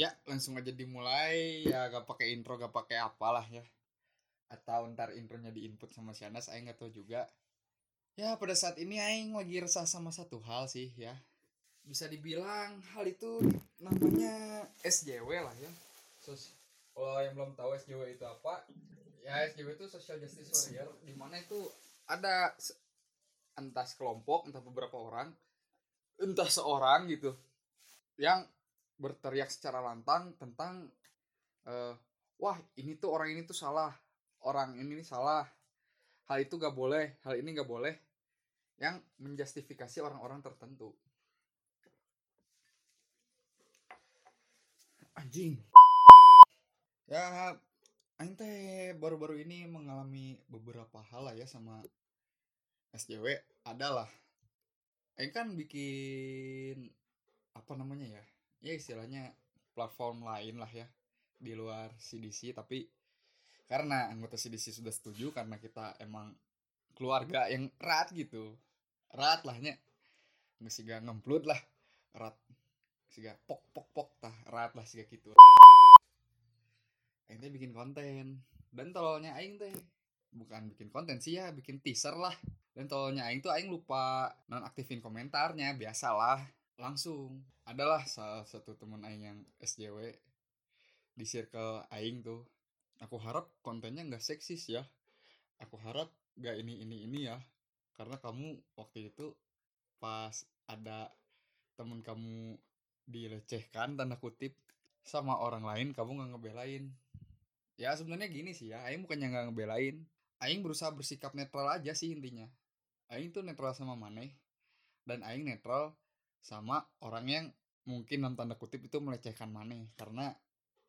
Ya, langsung aja dimulai. Ya, gak pakai intro, gak pakai apalah ya. Atau ntar intronya diinput sama si Anas, Aing gak tahu juga. Ya, pada saat ini Aing lagi resah sama satu hal sih ya. Bisa dibilang hal itu namanya SJW lah ya. Sos kalau yang belum tahu SJW itu apa, ya SJW itu Social Justice Warrior, di mana itu ada entah sekelompok, entah beberapa orang, entah seorang gitu, yang berteriak secara lantang tentang eh, wah ini tuh orang ini tuh salah. Orang ini salah. Hal itu gak boleh. Hal ini gak boleh. Yang menjustifikasi orang-orang tertentu. Anjing. Ya teh baru-baru ini mengalami beberapa hal lah ya sama SJW adalah Aing kan bikin apa namanya ya ya istilahnya platform lain lah ya di luar CDC tapi karena anggota CDC sudah setuju karena kita emang keluarga yang erat gitu. Erat lahnya nggak sih gak ngemplut lah erat. Sih gak pok pok pok tah. Erat lah sih gitu. Aing teh bikin konten. Dan tololnya Aing teh. Bukan bikin konten sih ya bikin teaser lah. Dan tololnya Aing tuh Aing lupa nonaktifin komentarnya biasalah langsung. Adalah salah satu teman aing yang SJW di circle aing tuh. Aku harap kontennya nggak seksis ya. Aku harap nggak ini ini ini ya. Karena kamu waktu itu pas ada temen kamu dilecehkan tanda kutip sama orang lain kamu nggak ngebelain. Ya sebenarnya gini sih ya. Aing bukannya nggak ngebelain. Aing berusaha bersikap netral aja sih intinya. Aing tuh netral sama maneh. Dan aing netral sama orang yang mungkin dalam tanda kutip itu melecehkan maneh. Karena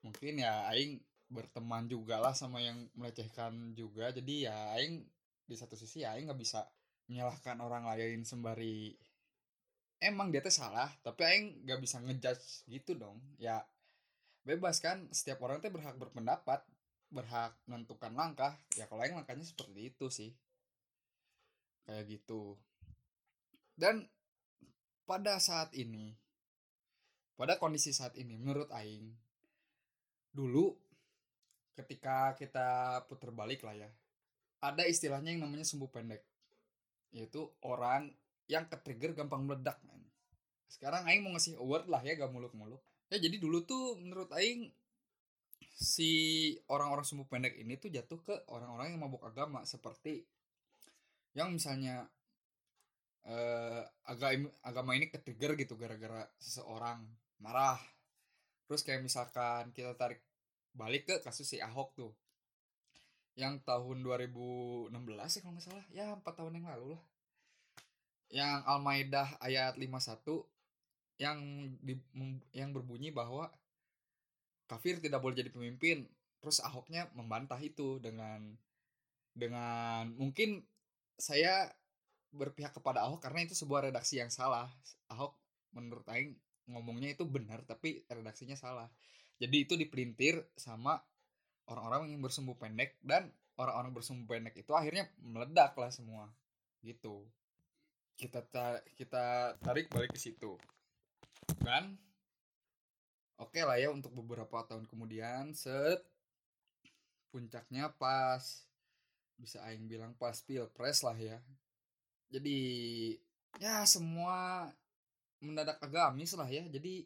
mungkin ya aing berteman juga lah sama yang melecehkan juga. Jadi ya aing di satu sisi ya aing nggak bisa menyalahkan orang lain sembari emang dia tuh salah tapi aing nggak bisa ngejudge gitu dong. Ya bebas kan setiap orang tuh berhak berpendapat berhak menentukan langkah. Ya kalau aing langkahnya seperti itu sih. Kayak gitu. Dan pada saat ini pada kondisi saat ini menurut aing dulu ketika kita putar balik lah ya ada istilahnya yang namanya sumbu pendek yaitu orang yang ke-trigger gampang meledak man. sekarang aing mau ngasih award lah ya gak muluk-muluk ya jadi dulu tuh menurut aing si orang-orang sumbu pendek ini tuh jatuh ke orang-orang yang mabuk agama seperti yang misalnya eh agama agama ini ke-trigger gitu gara-gara seseorang marah. Terus kayak misalkan kita tarik balik ke kasus si Ahok tuh. Yang tahun 2016 ya kalau nggak salah. Ya empat tahun yang lalu lah. Yang Al-Maidah ayat 51 yang di, yang berbunyi bahwa kafir tidak boleh jadi pemimpin. Terus Ahoknya membantah itu dengan dengan mungkin saya berpihak kepada Ahok karena itu sebuah redaksi yang salah. Ahok menurut Aing ngomongnya itu benar tapi redaksinya salah. Jadi itu dipelintir sama orang-orang yang bersumbu pendek dan orang-orang bersumbu pendek itu akhirnya meledak lah semua gitu. Kita ta- kita tarik balik ke situ. Kan oke lah ya untuk beberapa tahun kemudian set puncaknya pas bisa aing bilang pas pilpres lah ya jadi ya semua mendadak agamis lah ya. Jadi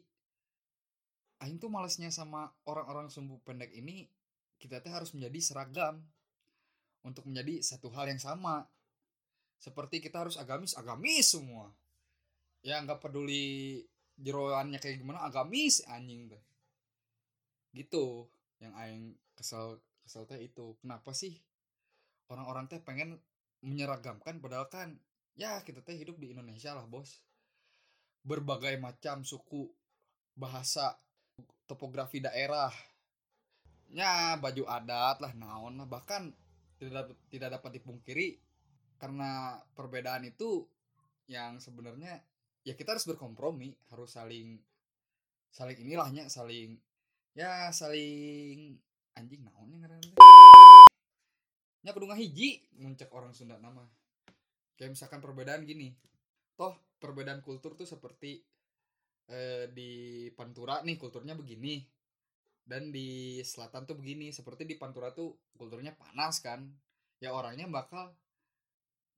aing tuh malesnya sama orang-orang sumbu pendek ini kita teh harus menjadi seragam untuk menjadi satu hal yang sama. Seperti kita harus agamis agamis semua. Ya nggak peduli jeroannya kayak gimana agamis anjing teh. Gitu yang aing kesel kesel teh itu. Kenapa sih orang-orang teh pengen menyeragamkan padahal kan ya kita teh hidup di Indonesia lah bos. Berbagai macam suku bahasa topografi daerah. Ya baju adat lah naon lah. Bahkan tidak tidak dapat dipungkiri karena perbedaan itu yang sebenarnya ya kita harus berkompromi harus saling saling inilahnya saling ya saling anjing naonnya ngaranna teh nya kudu ngahiji muncak orang Sunda nama kayak misalkan perbedaan gini. Toh perbedaan kultur tuh seperti eh, di Pantura nih kulturnya begini dan di selatan tuh begini. Seperti di Pantura tuh kulturnya panas kan. Ya orangnya bakal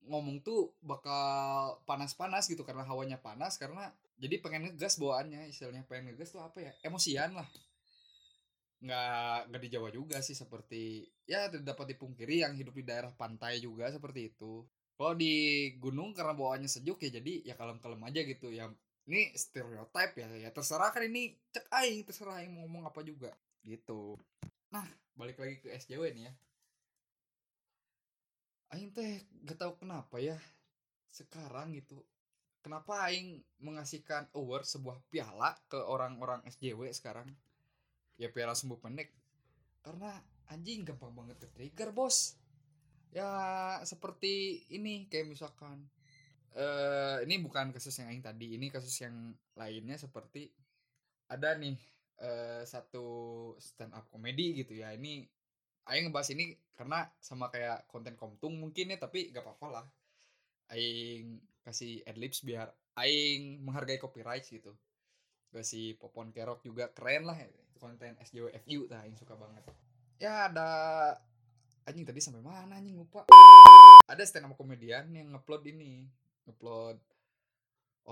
ngomong tuh bakal panas-panas gitu karena hawanya panas karena jadi pengen ngegas bawaannya. Istilahnya pengen ngegas tuh apa ya? Emosian lah. Nggak nggak di Jawa juga sih seperti ya tidak dapat dipungkiri yang hidup di daerah pantai juga seperti itu kalau di gunung karena bawaannya sejuk ya jadi ya kalem-kalem aja gitu. Ya ini stereotype ya ya terserah kan ini cek aing terserah aing mau ngomong apa juga gitu. Nah balik lagi ke SJW nih ya. Aing teh gak tahu kenapa ya sekarang gitu kenapa aing mengasihkan award sebuah piala ke orang-orang SJW sekarang? Ya piala sembuh pendek. Karena anjing gampang banget ke trigger bos ya seperti ini kayak misalkan uh, ini bukan kasus yang aing tadi ini kasus yang lainnya seperti ada nih uh, satu stand up komedi gitu ya. Ini aing ngebahas ini karena sama kayak konten komtung mungkin ya tapi gak apa-apa lah. Aing kasih adlibs biar aing menghargai copyright gitu. Kasih popon kerok juga keren lah konten SJWFU lah aing suka banget. Ya ada anjing tadi sampai mana anjing? Lupa. Ada stand up komedian yang ngupload ini. Ngupload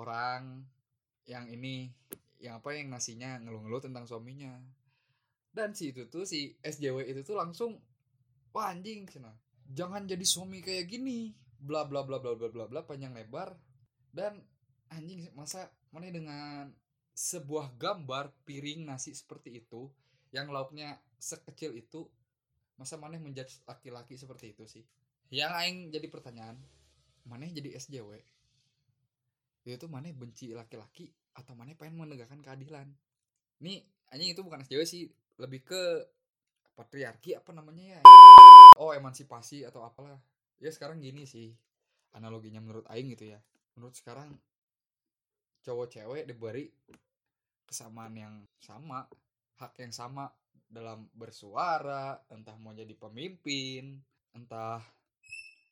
orang yang ini yang apa yang nasinya ngeluh-ngeluh tentang suaminya. Dan si itu tuh si SJW itu tuh langsung wah anjing cina jangan jadi suami kayak gini. Bla bla bla bla bla bla bla panjang lebar. Dan anjing masa mana dengan sebuah gambar piring nasi seperti itu yang lauknya sekecil itu masa mana menjadi laki-laki seperti itu sih? Yang aing jadi pertanyaan mana jadi SJW itu mana benci laki-laki atau mana pengen menegakkan keadilan? Nih anjing itu bukan SJW sih lebih ke patriarki apa namanya ya? Oh emansipasi atau apalah. Ya sekarang gini sih analoginya menurut aing gitu ya. Menurut sekarang cowok cewek diberi kesamaan yang sama hak yang sama dalam bersuara entah mau jadi pemimpin entah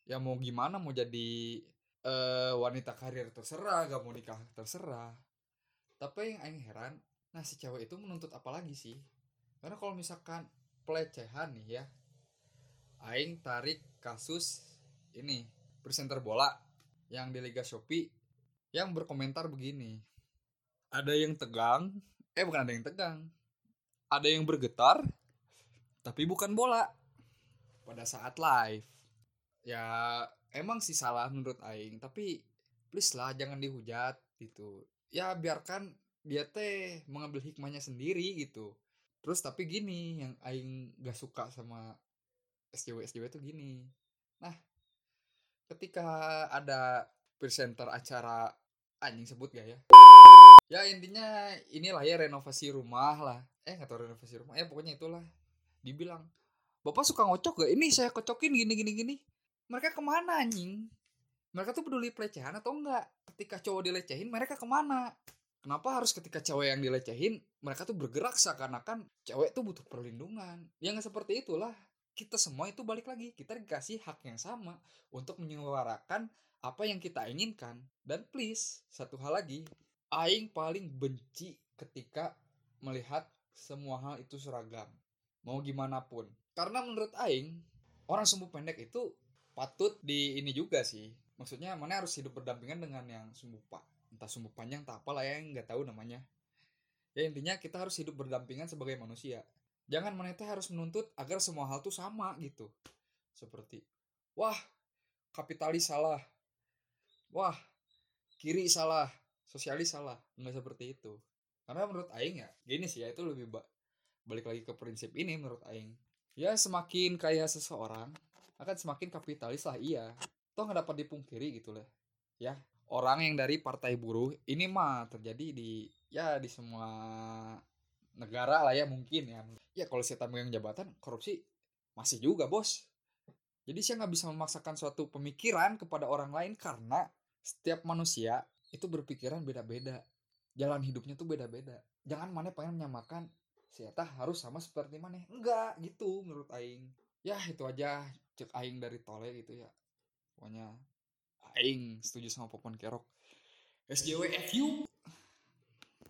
ya mau gimana mau jadi uh, wanita karir terserah gak mau nikah terserah. Tapi yang aing heran nah si cewek itu menuntut apa lagi sih? Karena kalau misalkan pelecehan nih ya aing tarik kasus ini presenter bola yang di Liga Shopee yang berkomentar begini. Ada yang tegang eh bukan ada yang tegang ada yang bergetar tapi bukan bola. Pada saat live. Ya emang sih salah menurut aing tapi please lah jangan dihujat gitu. Ya biarkan dia teh mengambil hikmahnya sendiri gitu. Terus tapi gini yang aing gak suka sama SJW SJW itu gini. Nah ketika ada presenter acara anjing sebut gak ya ya intinya inilah ya renovasi rumah lah. Eh nggak tahu renovasi rumah. Ya pokoknya itulah. Dibilang bapak suka ngocok gak ini saya kocokin gini gini gini. Mereka ke mana anjing? Mereka tuh peduli pelecehan atau enggak ketika cowok dilecehin mereka ke mana? Kenapa harus ketika cewek yang dilecehin mereka tuh bergerak seakan-akan cewek tuh butuh perlindungan? Yang seperti itulah. Kita semua itu balik lagi. Kita dikasih hak yang sama untuk menyuarakan apa yang kita inginkan. Dan please satu hal lagi aing paling benci ketika melihat semua hal itu seragam. Mau gimana pun. Karena menurut aing orang sumbu pendek itu patut di ini juga sih. Maksudnya mana harus hidup berdampingan dengan yang sumbu pak entah sumbu panjang tak apa lah ya nggak tahu namanya. Ya intinya kita harus hidup berdampingan sebagai manusia. Jangan mana harus menuntut agar semua hal tuh sama gitu. Seperti wah kapitalis salah. Wah kiri salah sosialis salah nggak seperti itu. Karena menurut Aing ya gini sih ya itu lebih ba balik lagi ke prinsip ini menurut Aing. Ya semakin kaya seseorang akan semakin kapitalis lah iya. Toh nggak dapat dipungkiri gitu lah. Ya orang yang dari partai buruh ini mah terjadi di ya di semua negara lah ya mungkin ya. Ya kalau saya megang jabatan korupsi masih juga bos. Jadi saya nggak bisa memaksakan suatu pemikiran kepada orang lain karena setiap manusia itu berpikiran beda-beda. Jalan hidupnya tuh beda-beda. Jangan mana pengen menyamakan siapa harus sama seperti mana? Enggak gitu menurut Aing. Ya itu aja. Cek aing dari tole gitu ya. Pokoknya aing setuju sama Popon Kerok. SJWFU